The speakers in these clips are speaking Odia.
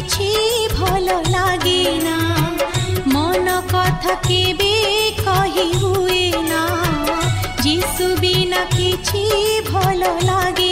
କିଛି ଭଲ ଲାଗେ ନା ମନ କଥା କେବେ କହି ହୁଏ ନା ଯିଶୁ ବିନା କିଛି ଭଲ ଲାଗେ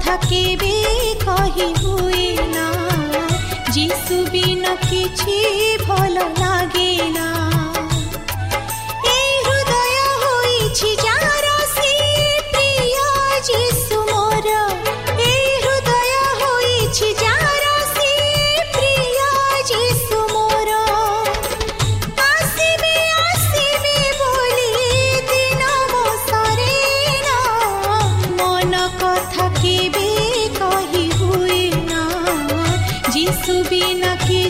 କଥା କେବେ କହି ହୁଏ ନା ଯୀଶୁ ବିନା କିଛି ଭଲ ଲାଗେ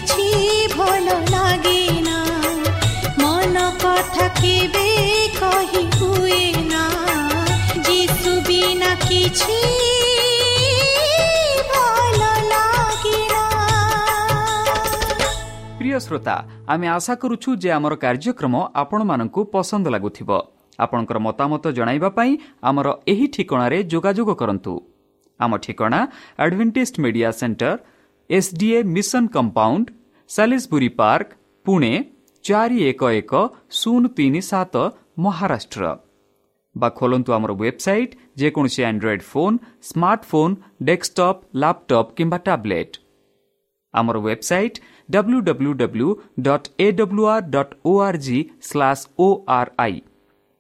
କିଛି ଭଲ ଲାଗିନା ମନ କଥା କେବେ କହି ହୁଏ ନା ଯିଶୁ ବିନା କିଛି শ্রোতা আমি আশা করুছু যে আমার কার্যক্রম আপনার পসন্দ লাগুব আপনার মতামত পাই আমার এই ঠিকার যোগাযোগ করতু আমার ঠিকা advantage media centre S D A mission compound Salisbury park Pune ଚାରି ଏକ ଏକ ଶୂନ ତିନି ସାତ ମହାରାଷ୍ଟ୍ର ବା ଖୋଲନ୍ତୁ ଆମର ୱେବସାଇଟ୍ ଯେକୌଣସି Android phone smartphone desktop laptop କିମ୍ବା ଟ୍ୟାବ୍ଲେଟ୍ ଆମର website W W W dot A W R dot O R G slash O R I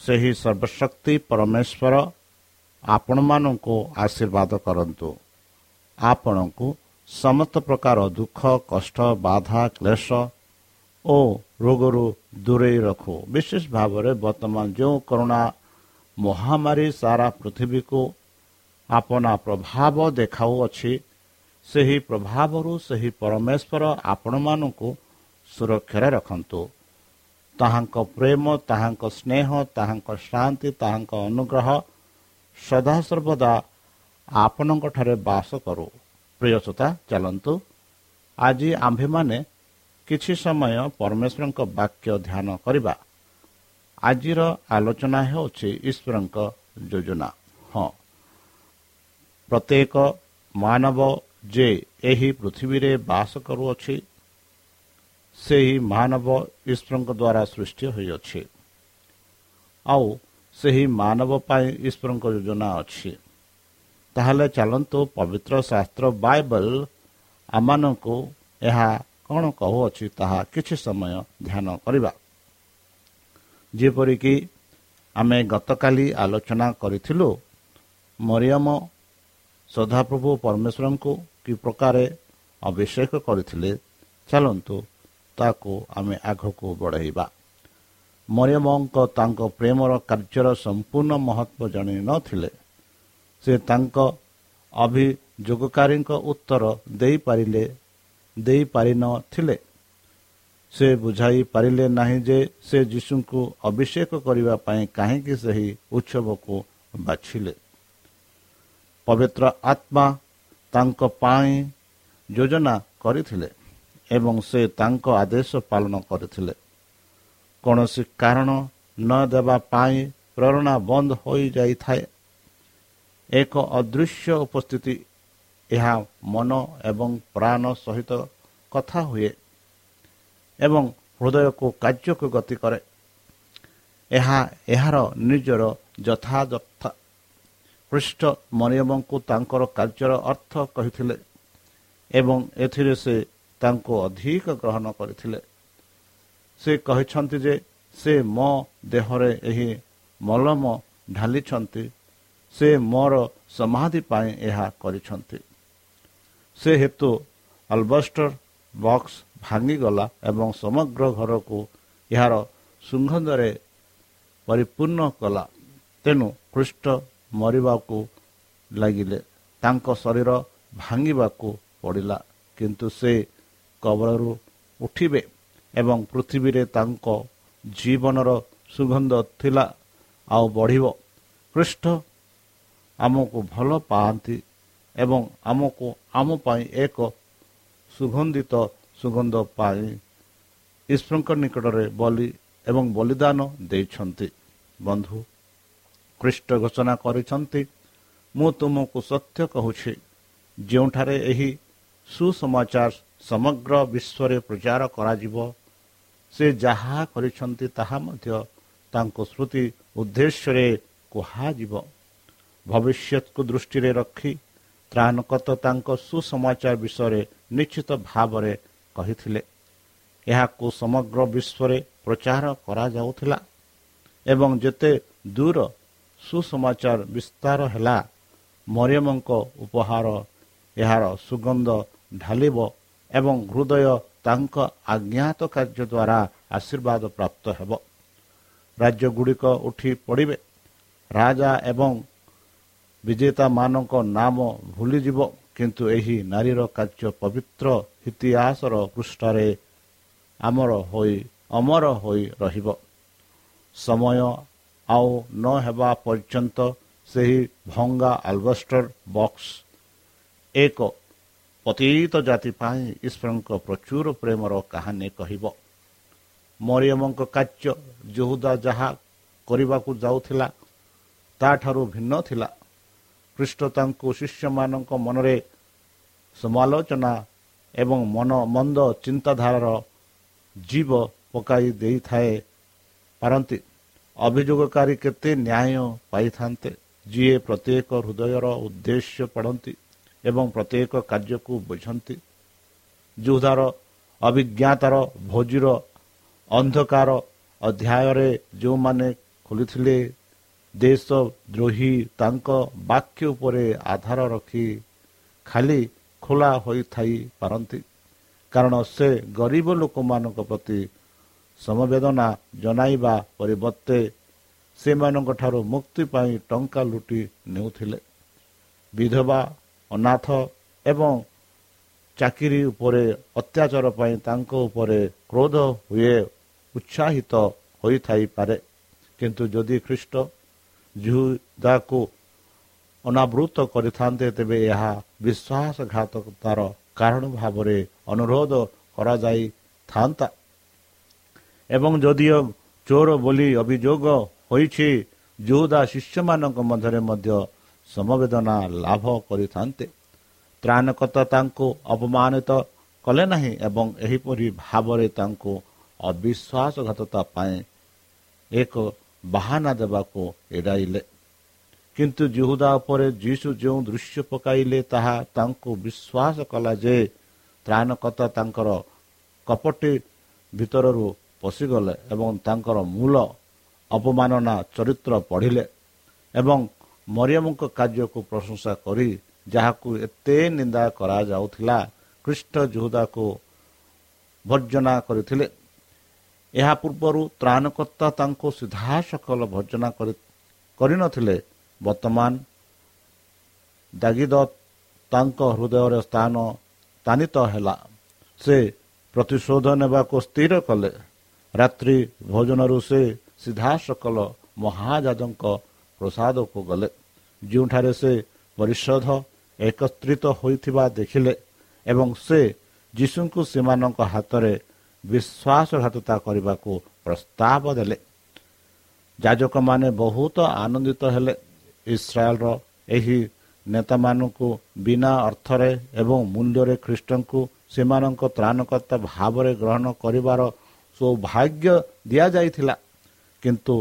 ସେହି ସର୍ବଶକ୍ତି ପରମେଶ୍ୱର ଆପଣମାନଙ୍କୁ ଆଶୀର୍ବାଦ କରନ୍ତୁ। ଆପଣଙ୍କୁ ସମସ୍ତ ପ୍ରକାର ଦୁଃଖ କଷ୍ଟ ବାଧା କ୍ଲେଶ ଓ ରୋଗରୁ ଦୂରେଇ ରଖୁ। ବିଶେଷ ଭାବରେ ବର୍ତ୍ତମାନ ଯେଉଁ କରୋନା ମହାମାରୀ ସାରା ପୃଥିବୀକୁ ଆପଣା ପ୍ରଭାବ ଦେଖାଉଅଛି ସେହି ପ୍ରଭାବରୁ ସେହି ପରମେଶ୍ୱର ଆପଣମାନଙ୍କୁ ସୁରକ୍ଷାରେ ରଖନ୍ତୁ। ତାହାଙ୍କ ପ୍ରେମ ତାହାଙ୍କ ସ୍ନେହ ତାହାଙ୍କ ଶାନ୍ତି ତାହାଙ୍କ ଅନୁଗ୍ରହ ସଦାସର୍ବଦା ଆପଣଙ୍କଠାରେ ବାସ କରୁ। ପ୍ରିୟସତା ଚାଲନ୍ତୁ। ଆଜି ଆମ୍ଭେମାନେ କିଛି ସମୟ ପରମେଶ୍ୱରଙ୍କ ବାକ୍ୟ ଧ୍ୟାନ କରିବା। ଆଜିର ଆଲୋଚନା ହେଉଛି ଈଶ୍ୱରଙ୍କ ଯୋଜନା। ହଁ। ପ୍ରତ୍ୟେକ ମାନବ ଯେ ଏହି ପୃଥିବୀରେ ବାସ କରୁଅଛି ସେହି ମାନବ ଈଶ୍ୱରଙ୍କ ଦ୍ୱାରା ସୃଷ୍ଟି ହୋଇଅଛି। ଆଉ ସେହି ମାନବ ପାଇଁ ଈଶ୍ୱରଙ୍କ ଯୋଜନା ଅଛି। ତାହେଲେ ଚାଲନ୍ତୁ ପବିତ୍ର ଶାସ୍ତ୍ର ବାଇବଲ ଆମମାନଙ୍କୁ ଏହା କ'ଣ କହୁଅଛି ତାହା କିଛି ସମୟ ଧ୍ୟାନ କରିବା। ଯେପରିକି ଆମେ ଗତକାଲି ଆଲୋଚନା କରିଥିଲୁ ମରିୟମ ସଦାପ୍ରଭୁ ପରମେଶ୍ୱରଙ୍କୁ କି ପ୍ରକାରେ ଅଭିଷେକ କରିଥିଲେ ଚାଲନ୍ତୁ ତାକୁ ଆମେ ଆଗକୁ ବଢ଼ାଇବା। ମରିୟମଙ୍କ ତାଙ୍କ ପ୍ରେମର କାର୍ଯ୍ୟର ସମ୍ପୂର୍ଣ୍ଣ ମହତ୍ଵ ଜାଣି ନଥିଲେ ସେ ତାଙ୍କ ଅଭିଯୋଗକାରୀଙ୍କ ଉତ୍ତର ଦେଇପାରିଲେ ଦେଇପାରିନଥିଲେ ସେ ବୁଝାଇ ପାରିଲେ ନାହିଁ ଯେ ସେ ଯୀଶୁଙ୍କୁ ଅଭିଷେକ କରିବା ପାଇଁ କାହିଁକି ସେହି ଉତ୍ସବକୁ ବାଛିଲେ। ପବିତ୍ର ଆତ୍ମା ତାଙ୍କ ପାଇଁ ଯୋଜନା କରିଥିଲେ। ଏବଂ ସେ ତାଙ୍କ ଆଦେଶ ପାଳନ କରିଥିଲେ। କୌଣସି କାରଣ ନ ଦେବା ପାଇଁ ପ୍ରେରଣା ବନ୍ଦ ହୋଇଯାଇଥାଏ। ଏକ ଅଦୃଶ୍ୟ ଉପସ୍ଥିତି ଏହା ମନ ଏବଂ ପ୍ରାଣ ସହିତ କଥା ହୁଏ ଏବଂ ହୃଦୟକୁ କାର୍ଯ୍ୟକୁ ଗତି କରେ। ଏହା ଏହାର ନିଜର ଯଥାଯଥ। ପୃଷ୍ଠ ମରିୟମଙ୍କୁ ତାଙ୍କର କାର୍ଯ୍ୟର ଅର୍ଥ କହିଥିଲେ ଏବଂ ଏଥିରେ ସେ ତାଙ୍କୁ ଅଧିକ ଗ୍ରହଣ କରିଥିଲେ। ସେ କହିଛନ୍ତି ଯେ ସେ ମୋ ଦେହରେ ଏହି ମଲମ ଢାଲିଛନ୍ତି। ସେ ମୋର ସମାଧି ପାଇଁ ଏହା କରିଛନ୍ତି। ସେ ହେତୁ ଆଲବଷ୍ଟର ବକ୍ସ ଭାଙ୍ଗିଗଲା ଏବଂ ସମଗ୍ର ଘରକୁ ଏହାର ସୁଗନ୍ଧରେ ପରିପୂର୍ଣ୍ଣ କଲା। ତେଣୁ ଖ୍ରୀଷ୍ଟ ମରିବାକୁ ଲାଗିଲେ। ତାଙ୍କ ଶରୀର ଭାଙ୍ଗିବାକୁ ପଡ଼ିଲା। କିନ୍ତୁ ସେ କବଳରୁ ଉଠିବେ ଏବଂ ପୃଥିବୀରେ ତାଙ୍କ ଜୀବନର ସୁଗନ୍ଧ ଥିଲା ଆଉ ବଢ଼ିବ। ଖ୍ରୀଷ୍ଟ ଆମକୁ ଭଲ ପାଆନ୍ତି ଏବଂ ଆମକୁ ଆମ ପାଇଁ ଏକ ସୁଗନ୍ଧିତ ସୁଗନ୍ଧ ପାଇଁ ଈଶ୍ୱରଙ୍କ ନିକଟରେ ବଲି ଏବଂ ବଳିଦାନ ଦେଇଛନ୍ତି। ବନ୍ଧୁ ଖ୍ରୀଷ୍ଟ ଘୋଷଣା କରିଛନ୍ତି ମୁଁ ତୁମକୁ ସତ୍ୟ କହୁଛି ଯେଉଁଠାରେ ଏହି ସୁସମାଚାର ସମଗ୍ର ବିଶ୍ୱରେ ପ୍ରଚାର କରାଯିବ। ସେ ଯାହା କରିଛନ୍ତି ତାହା ମଧ୍ୟ ତାଙ୍କ ସ୍ମୃତି ଉଦ୍ଦେଶ୍ୟରେ କୁହାଯିବ। ଭବିଷ୍ୟତକୁ ଦୃଷ୍ଟିରେ ରଖି ତ୍ରାଣକତ ତାଙ୍କ ସୁସମାଚାର ବିଷୟରେ ନିଶ୍ଚିତ ଭାବରେ କହିଥିଲେ। ଏହାକୁ ସମଗ୍ର ବିଶ୍ୱରେ ପ୍ରଚାର କରାଯାଉଥିଲା ଏବଂ ଯେତେ ଦୂର ସୁସମାଚାର ବିସ୍ତାର ହେଲା ମରିୟମଙ୍କ ଉପହାର ଏହାର ସୁଗନ୍ଧ ଢାଲିବ ଏବଂ ହୃଦୟ ତାଙ୍କ ଆଜ୍ଞାତ କାର୍ଯ୍ୟ ଦ୍ୱାରା ଆଶୀର୍ବାଦ ପ୍ରାପ୍ତ ହେବ। ରାଜ୍ୟଗୁଡ଼ିକ ଉଠି ପଡ଼ିବେ। ରାଜା ଏବଂ ବିଜେତାମାନଙ୍କ ନାମ ଭୁଲିଯିବ କିନ୍ତୁ ଏହି ନାରୀର କାର୍ଯ୍ୟ ପବିତ୍ର ଇତିହାସର ପୃଷ୍ଠରେ ଆମର ହୋଇ ଅମର ହୋଇ ରହିବ। ସମୟ ଆଉ ନ ହେବା ପର୍ଯ୍ୟନ୍ତ ସେହି ଭଙ୍ଗା ଆଲବଷ୍ଟର ବକ୍ସ ଏକ ପତିତ ଜାତି ପାଇଁ ଈଶ୍ୱରଙ୍କ ପ୍ରଚୁର ପ୍ରେମର କାହାଣୀ କହିବ। ମରିୟମଙ୍କ କାର୍ଯ୍ୟ ଯହୁଦା ଯାହା କରିବାକୁ ଯାଉଥିଲା ତାଠାରୁ ଭିନ୍ନ ଥିଲା। ଖ୍ରୀଷ୍ଟ ତାଙ୍କୁ ଶିଷ୍ୟମାନଙ୍କ ମନରେ ସମାଲୋଚନା ଏବଂ ମନ ମନ୍ଦ ଚିନ୍ତାଧାରାର ଜୀବ ପକାଇ ଦେଇଥାଏ ପାରନ୍ତି। ଅଭିଯୋଗକାରୀ କେତେ ନ୍ୟାୟ ପାଇଥାନ୍ତେ ଯିଏ ପ୍ରତ୍ୟେକ ହୃଦୟର ଉଦ୍ଦେଶ୍ୟ ପଢ଼ନ୍ତି ଏବଂ ପ୍ରତ୍ୟେକ କାର୍ଯ୍ୟକୁ ବୁଝନ୍ତି। ଯୁଦ୍ଧର ଅଭିଜ୍ଞତାର ଭୋଜିର ଅନ୍ଧକାର ଅଧ୍ୟାୟରେ ଯେଉଁମାନେ ଖୋଲିଥିଲେ ଦେଶ ଦ୍ରୋହୀ ତାଙ୍କ ବାକ୍ୟ ଉପରେ ଆଧାର ରଖି ଖାଲି ଖୋଲା ହୋଇଥାଇ ପାରନ୍ତି। କାରଣ ସେ ଗରିବ ଲୋକମାନଙ୍କ ପ୍ରତି ସମବେଦନା ଜଣାଇବା ପରିବର୍ତ୍ତେ ସେମାନଙ୍କଠାରୁ ମୁକ୍ତି ପାଇଁ ଟଙ୍କା ଲୁଟି ନେଉଥିଲେ। ବିଧବା ଅନାଥ ଏବଂ ଚାକିରି ଉପରେ ଅତ୍ୟାଚାର ପାଇଁ ତାଙ୍କ ଉପରେ କ୍ରୋଧ ହୁଏ ଉତ୍ସାହିତ ହୋଇଥାଇପାରେ। କିନ୍ତୁ ଯଦି ଖ୍ରୀଷ୍ଟ ଜୁଦାକୁ ଅନାବୃତ କରିଥାନ୍ତେ ତେବେ ଏହା ବିଶ୍ୱାସଘାତକତାର କାରଣ ଭାବରେ ଅନୁରୋଧ କରାଯାଇଥାନ୍ତା। ଏବଂ ଯଦିଓ ଚୋର ବୋଲି ଅଭିଯୋଗ ହୋଇଛି ଯୋଉଦା ଶିଷ୍ୟମାନଙ୍କ ମଧ୍ୟରେ ମଧ୍ୟ ସମବେଦନା ଲାଭ କରିଥାନ୍ତେ। ତ୍ରାଣକତା ତାଙ୍କୁ ଅପମାନିତ କଲେ ନାହିଁ ଏବଂ ଏହିପରି ଭାବରେ ତାଙ୍କୁ ଅବିଶ୍ୱାସଘାତତା ପାଇଁ ଏକ ବାହାନା ଦେବାକୁ ଏଡ଼ାଇଲେ। କିନ୍ତୁ ଜୁହୁଦା ଉପରେ ଯୀଶୁ ଯେଉଁ ଦୃଶ୍ୟ ପକାଇଲେ ତାହା ତାଙ୍କୁ ବିଶ୍ୱାସ କଲା ଯେ ତ୍ରାଣକତା ତାଙ୍କର କପଟି ଭିତରରୁ ପଶିଗଲେ ଏବଂ ତାଙ୍କର ମୂଳ ଅପମାନନା ଚରିତ୍ର ପଢ଼ିଲେ ଏବଂ ମରିୟମଙ୍କ କାର୍ଯ୍ୟକୁ ପ୍ରଶଂସା କରି ଯାହାକୁ ଏତେ ନିନ୍ଦା କରାଯାଉଥିଲା ଖ୍ରୀଷ୍ଟ ଜୁହୁଦାକୁ ଭର୍ଜନା କରିଥିଲେ। ଏହା ପୂର୍ବରୁ ତ୍ରାଣକର୍ତ୍ତା ତାଙ୍କୁ ସିଧାସଖଲ ଭର୍ଜନା କରିନଥିଲେ। ବର୍ତ୍ତମାନ ଦାଗିଦ ତାଙ୍କ ହୃଦୟରେ ସ୍ଥାନ ସ୍ଥାନିତ ହେଲା। ସେ ପ୍ରତିଶୋଧ ନେବାକୁ ସ୍ଥିର କଲେ। ରାତ୍ରି ଭୋଜନରୁ ସେ ସିଧାସଖଲ ମହାଜାଜଙ୍କ ପ୍ରସାଦକୁ ଗଲେ। ଯେଉଁଠାରେ ସେ ପରିଷଦ ଏକତ୍ରିତ ହୋଇଥିବା ଦେଖିଲେ ଏବଂ ସେ ଯୀଶୁଙ୍କୁ ସେମାନଙ୍କ ହାତରେ ବିଶ୍ୱାସଘାତତା କରିବାକୁ ପ୍ରସ୍ତାବ ଦେଲେ। ଯାଜକମାନେ ବହୁତ ଆନନ୍ଦିତ ହେଲେ। ଇସ୍ରାଏଲର ଏହି ନେତାମାନଙ୍କୁ ବିନା ଅର୍ଥରେ ଏବଂ ମୂଲ୍ୟରେ ଖ୍ରୀଷ୍ଟଙ୍କୁ ସେମାନଙ୍କ ତ୍ରାଣକର୍ତ୍ତା ଭାବରେ ଗ୍ରହଣ କରିବାର ସୌଭାଗ୍ୟ ଦିଆଯାଇଥିଲା। କିନ୍ତୁ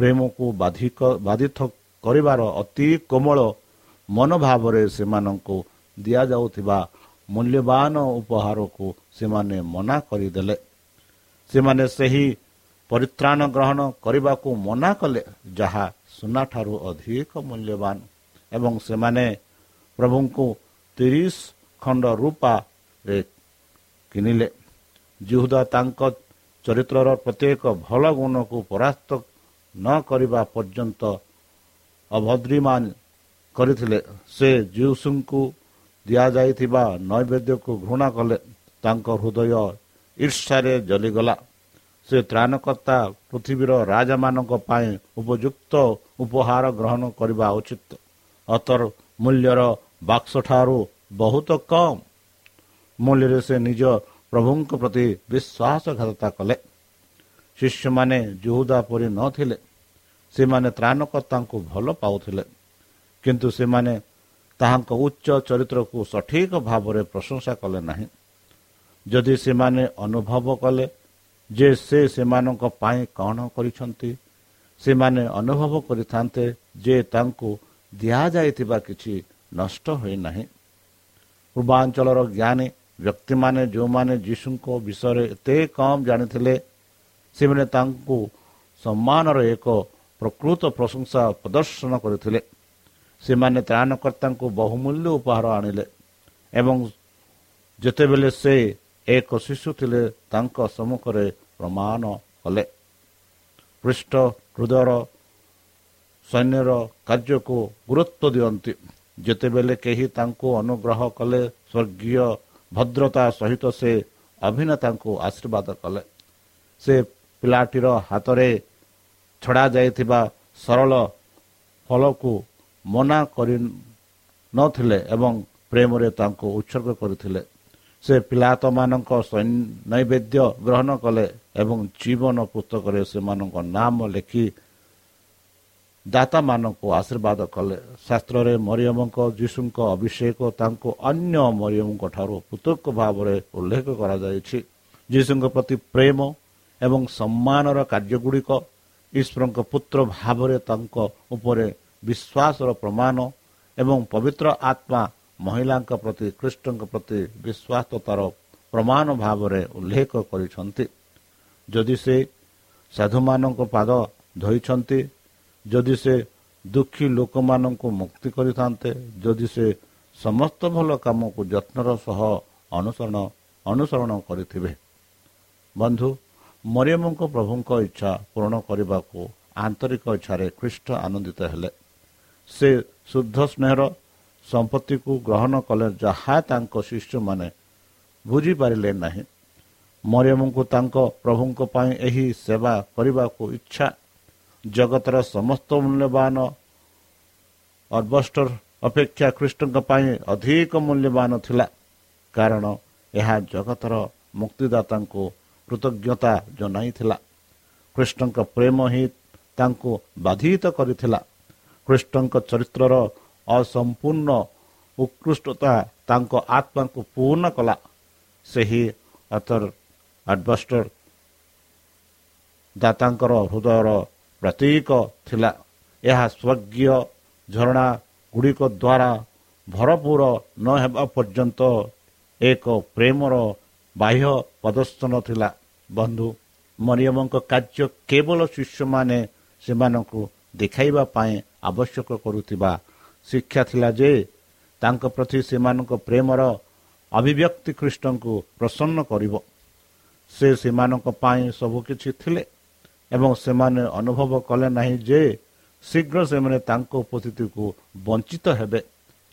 ପ୍ରେମକୁ ବାଧିକ ବାଧିତ କରିବାର ଅତି କୋମଳ ମନୋଭାବରେ ସେମାନଙ୍କୁ ଦିଆଯାଉଥିବା ମୂଲ୍ୟବାନ ଉପହାରକୁ ସେମାନେ ମନା କରିଦେଲେ। ସେମାନେ ସେହି ପରିତ୍ରାଣ ଗ୍ରହଣ କରିବାକୁ ମନା କଲେ ଯାହା ସୁନାଠାରୁ ଅଧିକ ମୂଲ୍ୟବାନ। ଏବଂ ସେମାନେ ପ୍ରଭୁଙ୍କୁ ତିରିଶ ଖଣ୍ଡ ରୂପାରେ କିଣିଲେ। ଯୁହୁଦା ତାଙ୍କ ଚରିତ୍ରର ପ୍ରତ୍ୟେକ ଭଲ ଗୁଣକୁ ପରାସ୍ତ ନ କରିବା ପର୍ଯ୍ୟନ୍ତ ଅଭଦ୍ରିମାନ କରିଥିଲେ। ସେ ଯୀଶୁଙ୍କୁ ଦିଆଯାଇଥିବା ନୈବେଦ୍ୟକୁ ଘୃଣା କଲେ। ତାଙ୍କ ହୃଦୟ ଈର୍ଷାରେ ଜଲିଗଲା। ସେ ତ୍ରାଣକର୍ତ୍ତା ପୃଥିବୀର ରାଜାମାନଙ୍କ ପାଇଁ ଉପଯୁକ୍ତ ଉପହାର ଗ୍ରହଣ କରିବା ଉଚିତ। ଅତର ମୂଲ୍ୟର ବାକ୍ସଠାରୁ ବହୁତ କମ୍। ମୂଲ୍ୟରେ ସେ ନିଜ ପ୍ରଭୁଙ୍କ ପ୍ରତି ବିଶ୍ୱାସଘାତତା କଲେ। ଶିଷ୍ୟମାନେ ଯୁହୁଦା ପରି ନଥିଲେ ସେମାନେ ତ୍ରାଣକର୍ତ୍ତାଙ୍କୁ ଭଲ ପାଉଥିଲେ। କିନ୍ତୁ ସେମାନେ ତାହାଙ୍କ ଉଚ୍ଚ ଚରିତ୍ରକୁ ସଠିକ ଭାବରେ ପ୍ରଶଂସା କଲେ ନାହିଁ। ଯଦି ସେମାନେ ଅନୁଭବ କଲେ ଯେ ସେ ସେମାନଙ୍କ ପାଇଁ କ'ଣ କରିଛନ୍ତି ସେମାନେ ଅନୁଭବ କରିଥାନ୍ତେ ଯେ ତାଙ୍କୁ ଦିଆଯାଇଥିବା କିଛି ନଷ୍ଟ ହୋଇନାହିଁ। ପୂର୍ବାଞ୍ଚଳର ଜ୍ଞାନୀ ବ୍ୟକ୍ତିମାନେ ଯେଉଁମାନେ ଯୀଶୁଙ୍କ ବିଷୟରେ ଏତେ କମ୍ ଜାଣିଥିଲେ ସେମାନେ ତାଙ୍କୁ ସମ୍ମାନର ଏକ ପ୍ରକୃତ ପ୍ରଶଂସା ପ୍ରଦର୍ଶନ କରିଥିଲେ। ସେମାନେ ତ୍ରାଣକର୍ତ୍ତାଙ୍କୁ ବହୁମୂଲ୍ୟ ଉପହାର ଆଣିଲେ ଏବଂ ଯେତେବେଳେ ସେ ଏକ ଶିଶୁ ଥିଲେ ତାଙ୍କ ସମ୍ମୁଖରେ ପ୍ରମାଣ କଲେ। ପୃଷ୍ଠ ହୃଦୟର ସୈନ୍ୟର କାର୍ଯ୍ୟକୁ ଗୁରୁତ୍ୱ ଦିଅନ୍ତି। ଯେତେବେଳେ କେହି ତାଙ୍କୁ ଅନୁଗ୍ରହ କଲେ ସ୍ୱର୍ଗୀୟ ଭଦ୍ରତା ସହିତ ସେ ଅଭିନେତାଙ୍କୁ ଆଶୀର୍ବାଦ କଲେ। ସେ ପିଲାଟିର ହାତରେ ଛଡ଼ା ଯାଇଥିବା ସରଳ ଫଳକୁ ମନା କରି ନଥିଲେ ଏବଂ ପ୍ରେମରେ ତାଙ୍କୁ ଉତ୍ସର୍ଗ କରିଥିଲେ। ସେ ପିଲାତମାନଙ୍କ ନୈବେଦ୍ୟ ଗ୍ରହଣ କଲେ ଏବଂ ଜୀବନ ପୁସ୍ତକରେ ସେମାନଙ୍କ ନାମ ଲେଖି ଦାତାମାନଙ୍କୁ ଆଶୀର୍ବାଦ କଲେ। ଶାସ୍ତ୍ରରେ ମରିୟମଙ୍କ ଯୀଶୁଙ୍କ ଅଭିଷେକ ତାଙ୍କୁ ଅନ୍ୟ ମରିୟମଙ୍କ ଠାରୁ ପୃଥକ ଭାବରେ ଉଲ୍ଲେଖ କରାଯାଇଛି। ଯୀଶୁଙ୍କ ପ୍ରତି ପ୍ରେମ ଏବଂ ସମ୍ମାନର କାର୍ଯ୍ୟଗୁଡ଼ିକ ଈଶ୍ୱରଙ୍କ ପୁତ୍ର ଭାବରେ ତାଙ୍କ ଉପରେ ବିଶ୍ୱାସର ପ୍ରମାଣ ଏବଂ ପବିତ୍ର ଆତ୍ମା ମହିଳାଙ୍କ ପ୍ରତି ଖ୍ରୀଷ୍ଟଙ୍କ ପ୍ରତି ବିଶ୍ୱାସତାର ପ୍ରମାଣ ଭାବରେ ଉଲ୍ଲେଖ କରିଛନ୍ତି। ଯଦି ସେ ସାଧୁମାନଙ୍କ ପାଦ ଧୋଇଛନ୍ତି ଯଦି ସେ ଦୁଃଖୀ ଲୋକମାନଙ୍କୁ ମୁକ୍ତି କରିଥାନ୍ତେ ଯଦି ସେ ସମସ୍ତ ଭଲ କାମକୁ ଯତ୍ନର ସହ ଅନୁସରଣ ଅନୁସରଣ କରିଥିବେ। ବନ୍ଧୁ ମରିୟମଙ୍କ ପ୍ରଭୁଙ୍କ ଇଚ୍ଛା ପୂରଣ କରିବାକୁ ଆନ୍ତରିକ ଇଚ୍ଛାରେ ଖ୍ରୀଷ୍ଟ ଆନନ୍ଦିତ ହେଲେ। ସେ ଶୁଦ୍ଧ ସ୍ନେହର ସମ୍ପତ୍ତିକୁ ଗ୍ରହଣ କଲେ ଯାହା ତାଙ୍କ ଶିଷ୍ୟମାନେ ବୁଝିପାରିଲେ ନାହିଁ। ମରିୟମଙ୍କୁ ତାଙ୍କ ପ୍ରଭୁଙ୍କ ପାଇଁ ଏହି ସେବା କରିବାକୁ ଇଚ୍ଛା ଜଗତର ସମସ୍ତ ମୂଲ୍ୟବାନ ଅର୍ବଷ୍ଟର ଅପେକ୍ଷା ଖ୍ରୀଷ୍ଟଙ୍କ ପାଇଁ ଅଧିକ ମୂଲ୍ୟବାନ ଥିଲା। କାରଣ ଏହା ଜଗତର ମୁକ୍ତିଦାତାଙ୍କୁ କୃତଜ୍ଞତା ଜଣାଇଥିଲା କୃଷ୍ଣଙ୍କ ପ୍ରେମ ହିଁ ତାଙ୍କୁ ବାଧିତ କରିଥିଲା କୃଷ୍ଣଙ୍କ ଚରିତ୍ରର ଅସମ୍ପୂର୍ଣ୍ଣ ଉତ୍କୃଷ୍ଟତା ତାଙ୍କ ଆତ୍ମାକୁ ପୂର୍ଣ୍ଣ କଲା ସେହି ଅତର ଆଡଭଷ୍ଟର ଦାତାଙ୍କର ହୃଦୟର ପ୍ରତୀକ ଥିଲା ଏହା ସ୍ୱର୍ଗୀୟ ଝରଣା ଗୁଡ଼ିକ ଦ୍ୱାରା ଭରପୁର ନ ହେବା ପର୍ଯ୍ୟନ୍ତ ଏକ ପ୍ରେମର ବାହ୍ୟ ପ୍ରଦର୍ଶନ ଥିଲା ବନ୍ଧୁ ମରିୟମଙ୍କ କାର୍ଯ୍ୟ କେବଳ ଶିଷ୍ୟମାନେ ସେମାନଙ୍କୁ ଦେଖାଇବା ପାଇଁ ଆବଶ୍ୟକ କରୁଥିବା ଶିକ୍ଷା ଥିଲା ଯେ ତାଙ୍କ ପ୍ରତି ସେମାନଙ୍କ ପ୍ରେମର ଅଭିବ୍ୟକ୍ତି ଖ୍ରୀଷ୍ଟଙ୍କୁ ପ୍ରସନ୍ନ କରିବ। ସେ ସେମାନଙ୍କ ପାଇଁ ସବୁକିଛି ଥିଲେ ଏବଂ ସେମାନେ ଅନୁଭବ କଲେ ନାହିଁ ଯେ ଶୀଘ୍ର ସେମାନେ ତାଙ୍କ ଉପସ୍ଥିତିକୁ ବଞ୍ଚିତ ହେବେ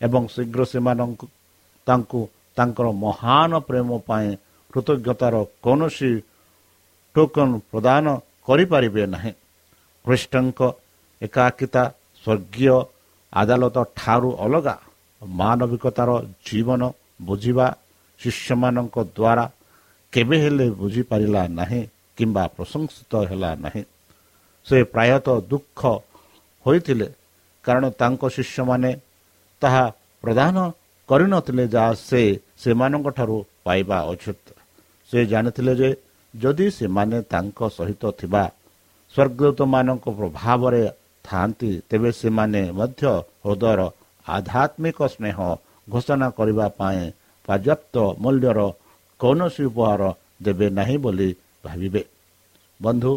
ଏବଂ ଶୀଘ୍ର ସେମାନଙ୍କୁ ତାଙ୍କୁ ତାଙ୍କର ମହାନ ପ୍ରେମ ପାଇଁ କୃତଜ୍ଞତାର କୌଣସି ଟୋକନ ପ୍ରଦାନ କରିପାରିବେ ନାହିଁ। ଖ୍ରୀଷ୍ଟଙ୍କ ଏକାକିତା ସ୍ୱର୍ଗୀୟ ଆଦାଲତ ଠାରୁ ଅଲଗା ମାନବିକତାର ଜୀବନ ବୁଝିବା ଶିଷ୍ୟମାନଙ୍କ ଦ୍ୱାରା କେବେ ହେଲେ ବୁଝିପାରିଲା ନାହିଁ କିମ୍ବା ପ୍ରଶଂସିତ ହେଲା ନାହିଁ। ସେ ପ୍ରାୟତଃ ଦୁଃଖ ହୋଇଥିଲେ କାରଣ ତାଙ୍କ ଶିଷ୍ୟମାନେ ତାହା ପ୍ରଦାନ କରିନଥିଲେ ଯାହା ସେ ସେମାନଙ୍କଠାରୁ ପାଇବା ଉଚିତ। ସେ ଜାଣିଥିଲେ ଯେ ଯଦି ସେମାନେ ତାଙ୍କ ସହିତ ଥିବା ସ୍ୱର୍ଗଦୂତମାନଙ୍କ ପ୍ରଭାବରେ ଥାଆନ୍ତି ତେବେ ସେମାନେ ମଧ୍ୟ ହୃଦୟର ଆଧ୍ୟାତ୍ମିକ ସ୍ନେହ ଘୋଷଣା କରିବା ପାଇଁ ପର୍ଯ୍ୟାପ୍ତ ମୂଲ୍ୟର କୌଣସି ଉପହାର ଦେବେ ନାହିଁ ବୋଲି ଭାବିବେ। ବନ୍ଧୁ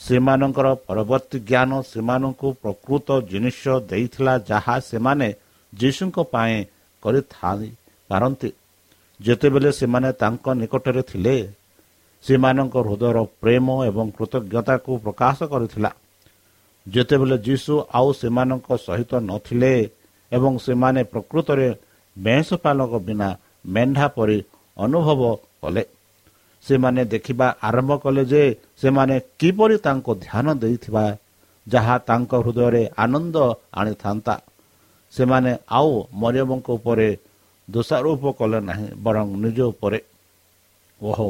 ସେମାନଙ୍କର ପରବର୍ତ୍ତୀ ଜ୍ଞାନ ସେମାନଙ୍କୁ ପ୍ରକୃତ ଜିନିଷ ଦେଇଥିଲା ଯାହା ସେମାନେ ଯୀଶୁଙ୍କ ପାଇଁ କରିଥାଇ ପାରନ୍ତି। ଯେତେବେଳେ ସେମାନେ ତାଙ୍କ ନିକଟରେ ଥିଲେ ସେମାନଙ୍କ ହୃଦୟର ପ୍ରେମ ଏବଂ କୃତଜ୍ଞତାକୁ ପ୍ରକାଶ କରିଥିଲା। ଯେତେବେଳେ ଯୀଶୁ ଆଉ ସେମାନଙ୍କ ସହିତ ନଥିଲେ ଏବଂ ସେମାନେ ପ୍ରକୃତରେ ମେଷ ପାଲକ ବିନା ମେଣ୍ଢା ପରି ଅନୁଭବ କଲେ ସେମାନେ ଦେଖିବା ଆରମ୍ଭ କଲେ ଯେ ସେମାନେ କିପରି ତାଙ୍କୁ ଧ୍ୟାନ ଦେଇଥିବା ଯାହା ତାଙ୍କ ହୃଦୟରେ ଆନନ୍ଦ ଆଣିଥାନ୍ତା। ସେମାନେ ଆଉ ମରିୟମଙ୍କ ଉପରେ ଦୋଷାରୋପ କଲେ ନାହିଁ ବରଂ ନିଜ ଉପରେ। ଓହୋ!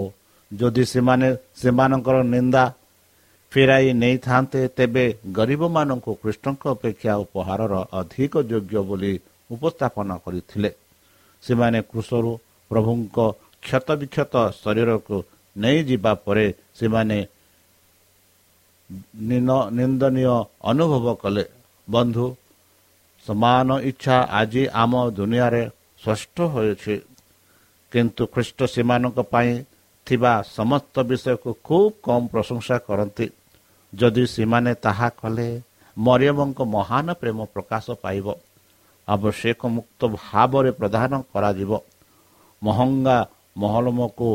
ଯଦି ସେମାନେ ସେମାନଙ୍କର ନିନ୍ଦା ଫେରାଇ ନେଇଥାନ୍ତେ ତେବେ ଗରିବମାନଙ୍କୁ କୃଷ୍ଣଙ୍କ ଅପେକ୍ଷା ଉପହାରର ଅଧିକ ଯୋଗ୍ୟ ବୋଲି ଉପସ୍ଥାପନ କରିଥିଲେ। ସେମାନେ କୃଷରୁ ପ୍ରଭୁଙ୍କ କ୍ଷତ ବିକ୍ଷତ ଶରୀରକୁ ନେଇଯିବା ପରେ ସେମାନେ ନିନ୍ଦନୀୟ ଅନୁଭବ କଲେ। ବନ୍ଧୁ ସମାନ ଇଚ୍ଛା ଆଜି ଆମ ଦୁନିଆରେ ସ୍ପଷ୍ଟ ହୋଇଛି। କିନ୍ତୁ ଖ୍ରୀଷ୍ଟ ସେମାନଙ୍କ ପାଇଁ ଥିବା ସମସ୍ତ ବିଷୟକୁ ଖୁବ୍ କମ୍ ପ୍ରଶଂସା କରନ୍ତି। ଯଦି ସେମାନେ ତାହା କଲେ ମରିୟମଙ୍କ ମହାନ ପ୍ରେମ ପ୍ରକାଶ ପାଇବ। ଆବଶ୍ୟକ ମୁକ୍ତ ଭାବରେ ପ୍ରଦାନ କରାଯିବ। ମହଙ୍ଗା ମହଲମକୁ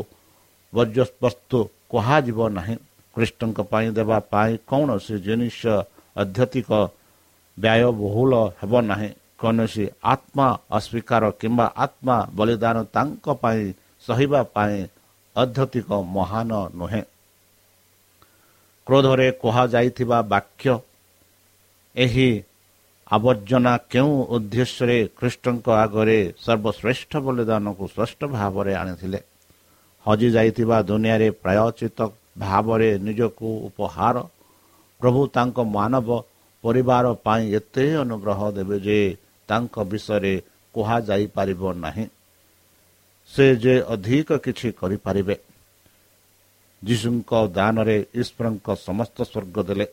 ବର୍ଜ୍ୟବସ୍ତୁ କୁହାଯିବ ନାହିଁ। କୃଷ୍ଣଙ୍କ ପାଇଁ ଦେବା ପାଇଁ କୌଣସି ଜିନିଷ ଅଧ୍ୟତିକ ବ୍ୟୟବହୁଳ ହେବ ନାହିଁ। କୌଣସି ଆତ୍ମା ଅସ୍ୱୀକାର କିମ୍ବା ଆତ୍ମା ବଳିଦାନ ତାଙ୍କ ପାଇଁ ସହିବା ପାଇଁ ଅଧ୍ୟତିକ ମହାନ ନୁହେଁ। କ୍ରୋଧରେ କୁହାଯାଇଥିବା ବାକ୍ୟ ଏହି ଆବର୍ଜନା କେଉଁ ଉଦ୍ଦେଶ୍ୟରେ ଖ୍ରୀଷ୍ଟଙ୍କ ଆଗରେ ସର୍ବଶ୍ରେଷ୍ଠ ବଳିଦାନକୁ ଶ୍ରେଷ୍ଠ ଭାବରେ ଆଣିଥିଲେ? ହଜିଯାଇଥିବା ଦୁନିଆରେ ପ୍ରାୟଚିତ ଭାବରେ ନିଜକୁ ଉପହାର। ପ୍ରଭୁ ତାଙ୍କ ମାନବ ପରିବାର ପାଇଁ ଏତେ ଅନୁଗ୍ରହ ଦେବେ ଯେ ତାଙ୍କ ବିଷୟରେ କୁହାଯାଇପାରିବ ନାହିଁ। ସେ ଯେ ଅଧିକ କିଛି କରିପାରିବେ ଯୀଶୁଙ୍କ ଦାନରେ ଈଶ୍ୱରଙ୍କ ସମସ୍ତ ସ୍ୱର୍ଗ ଦେଲେ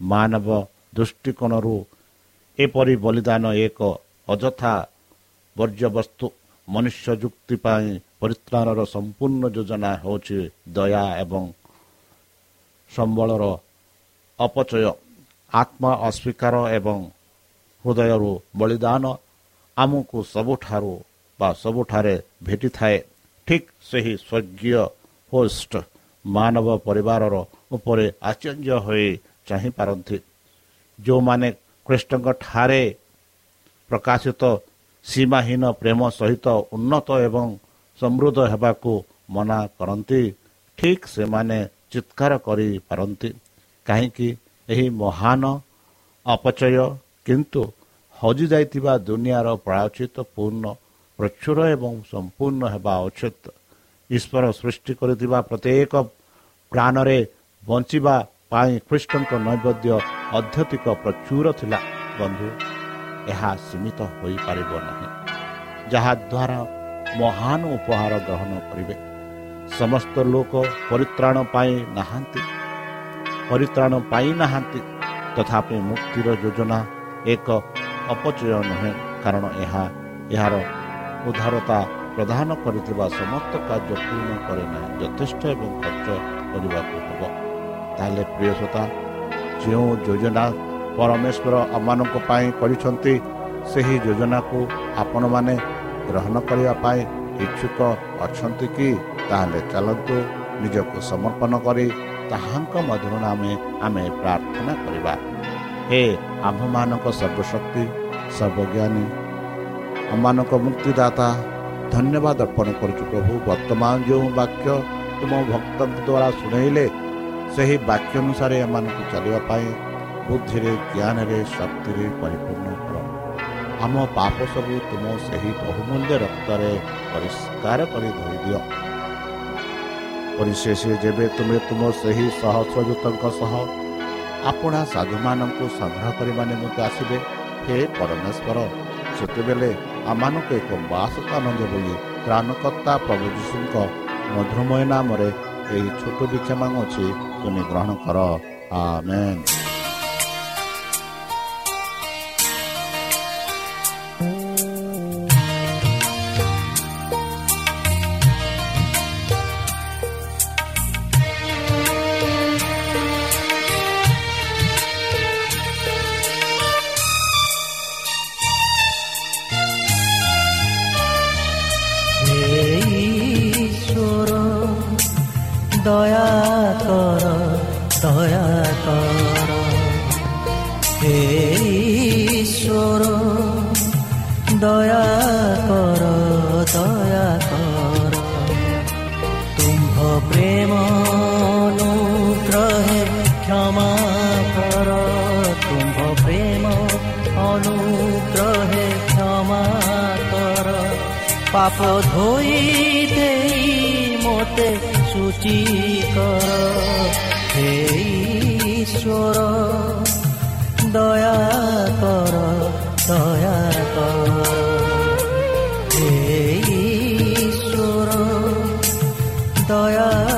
ମାନବ ଦୃଷ୍ଟିକୋଣରୁ ଏପରି ବଳିଦାନ ଏକ ଅଯଥା ବର୍ଜ୍ୟବସ୍ତୁ ମନୁଷ୍ୟ ଯୁକ୍ତି ପାଇଁ ପରିତ୍ରାଣର ସମ୍ପୂର୍ଣ୍ଣ ଯୋଜନା ହେଉଛି ଦୟା ଏବଂ ସମ୍ବଳର ଅପଚୟ ଆତ୍ମା ଅସ୍ୱୀକାର ଏବଂ ହୃଦୟରୁ ବଳିଦାନ ଆମକୁ ସବୁଠାରୁ ବା ସବୁଠାରେ ଭେଟିଥାଏ ଠିକ୍ ସେହି ସ୍ୱର୍ଗୀୟ ହୋଷ୍ଟ ମାନବ ପରିବାରର ଉପରେ ଆଶ୍ଚର୍ଯ୍ୟ ହୋଇ ଚାହିଁପାରନ୍ତି। ଯେଉଁମାନେ ଖ୍ରୀଷ୍ଟଙ୍କ ଠାରେ ପ୍ରକାଶିତ ସୀମାହୀନ ପ୍ରେମ ସହିତ ଉନ୍ନତ ଏବଂ ସମୃଦ୍ଧ ହେବାକୁ ମନା କରନ୍ତି ଠିକ୍ ସେମାନେ ଚିତ୍କାର କରିପାରନ୍ତି। କାହିଁକି? ଏହି ମହାନ ଅପଚୟ କିନ୍ତୁ ହଜିଯାଇଥିବା ଦୁନିଆର ପ୍ରାୟଚିତ ପୂର୍ଣ୍ଣ ପ୍ରଚୁର ଏବଂ ସମ୍ପୂର୍ଣ୍ଣ ହେବା ଉଚିତ। ଈଶ୍ୱର ସୃଷ୍ଟି କରିଥିବା ପ୍ରତ୍ୟେକ ପ୍ରାଣରେ ବଞ୍ଚିବା ପାଇଁ ଖ୍ରୀଷ୍ଟଙ୍କ ନୈବେଦ୍ୟ ଅଧ୍ୟତିକ ପ୍ରଚୁର ଥିଲା। ବନ୍ଧୁ ଏହା ସୀମିତ ହୋଇପାରିବ ନାହିଁ। ଯାହାଦ୍ୱାରା ମହାନ ଉପହାର ଗ୍ରହଣ କରିବେ। ସମସ୍ତ ଲୋକ ପରିତ୍ରାଣ ପାଇ ନାହାନ୍ତି। ପରିତ୍ରାଣ ପାଇନାହାନ୍ତି ତଥାପି ମୁକ୍ତିର ଯୋଜନା ଏକ ଅପଚୟ ନୁହେଁ। କାରଣ ଏହା ଏହାର ଉଦାରତା ପ୍ରଦାନ କରିଥିବା ସମସ୍ତ କାର୍ଯ୍ୟ ପୂର୍ଣ୍ଣ କରେ ନାହିଁ ଯଥେଷ୍ଟ ଏବଂ ଖର୍ଚ୍ଚ କରିବାକୁ ହେବ। ତାହେଲେ ପ୍ରିୟସତା ଯେଉଁ ଯୋଜନା ପରମେଶ୍ୱର ଆମମାନଙ୍କ ପାଇଁ କରିଛନ୍ତି ସେହି ଯୋଜନାକୁ ଆପଣମାନେ ଗ୍ରହଣ କରିବା ପାଇଁ ଇଚ୍ଛୁକ ଅଛନ୍ତି କି? ତାହେଲେ ଚାଲନ୍ତୁ ନିଜକୁ ସମର୍ପଣ କରି ତାହାଙ୍କ ମଧୁର ନାମେ ଆମେ ପ୍ରାର୍ଥନା କରିବା। ହେ ଆମ୍ଭମାନଙ୍କ ସର୍ବଶକ୍ତି ସର୍ବଜ୍ଞାନୀ ଆମମାନଙ୍କ ମୁକ୍ତିଦାତା ଧନ୍ୟବାଦ ଅର୍ପଣ କରୁଛୁ ପ୍ରଭୁ। ବର୍ତ୍ତମାନ ଯେଉଁ ବାକ୍ୟ ତୁମ ଭକ୍ତଙ୍କ ଦ୍ୱାରା ଶୁଣେଇଲେ ସେହି ବାକ୍ୟ ଅନୁସାରେ ଏମାନଙ୍କୁ ଚାଲିବା ପାଇଁ ବୁଦ୍ଧିରେ ଜ୍ଞାନରେ ଶକ୍ତିରେ ପରିପୂର୍ଣ୍ଣ କର। ଆମ ପାପ ସବୁ ତୁମ ସେହି ବହୁମୂଲ୍ୟ ରକ୍ତରେ ପରିଷ୍କାର କରି ଧରିଦିଅ। ପରିଶେଷ ଯେବେ ତୁମେ ତୁମ ସେହି ସହସ୍ରଦୂତଙ୍କ ସହ ଆପଣା ସାଧୁମାନଙ୍କୁ ସଂଗ୍ରହ କରିବା ନିମନ୍ତେ ଆସିବେ ହେ ପରମେଶ୍ୱର ସେତେବେଳେ ଆମମାନଙ୍କୁ ଏକ ବାସ ଆନନ୍ଦ ବୋଲି ତ୍ରାଣକର୍ତ୍ତା ପ୍ରଭୁ ଯୀଶୁଙ୍କ ମଧୁରମୟ ନାମରେ ଏହି ଛୋଟ ବିକ୍ଷମା ଅଛି ତୁମେ ଗ୍ରହଣ କର। ଆମେନ୍। দয়া কর দয়া কর। হে ঈশ্বর, দয়া কর দয়া কর। তুম্ভ প্রেম অনুগ্রহে ক্ষমা কর। তুম্ভ প্রেম অনুগ্রহে ক্ষমা কর। পাপ ধোই ସୂଚି କର ହେ ଈଶ୍ୱର ଦୟା କର ଦୟା କର ହେ ଈଶ୍ୱର ଦୟା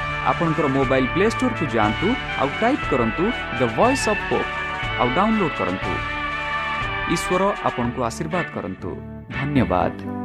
ଆପଣଙ୍କର ମୋବାଇଲ୍ ପ୍ଲେ ଷ୍ଟୋରକୁ ଯାଆନ୍ତୁ ଆଉ ଟାଇପ୍ କରନ୍ତୁ ଦ ଭଏସ୍ ଅଫ୍ ପୋପ୍ ଆଉ ଡାଉନଲୋଡ୍ କରନ୍ତୁ। ଈଶ୍ୱର ଆପଣଙ୍କୁ ଆଶୀର୍ବାଦ କରନ୍ତୁ। ଧନ୍ୟବାଦ।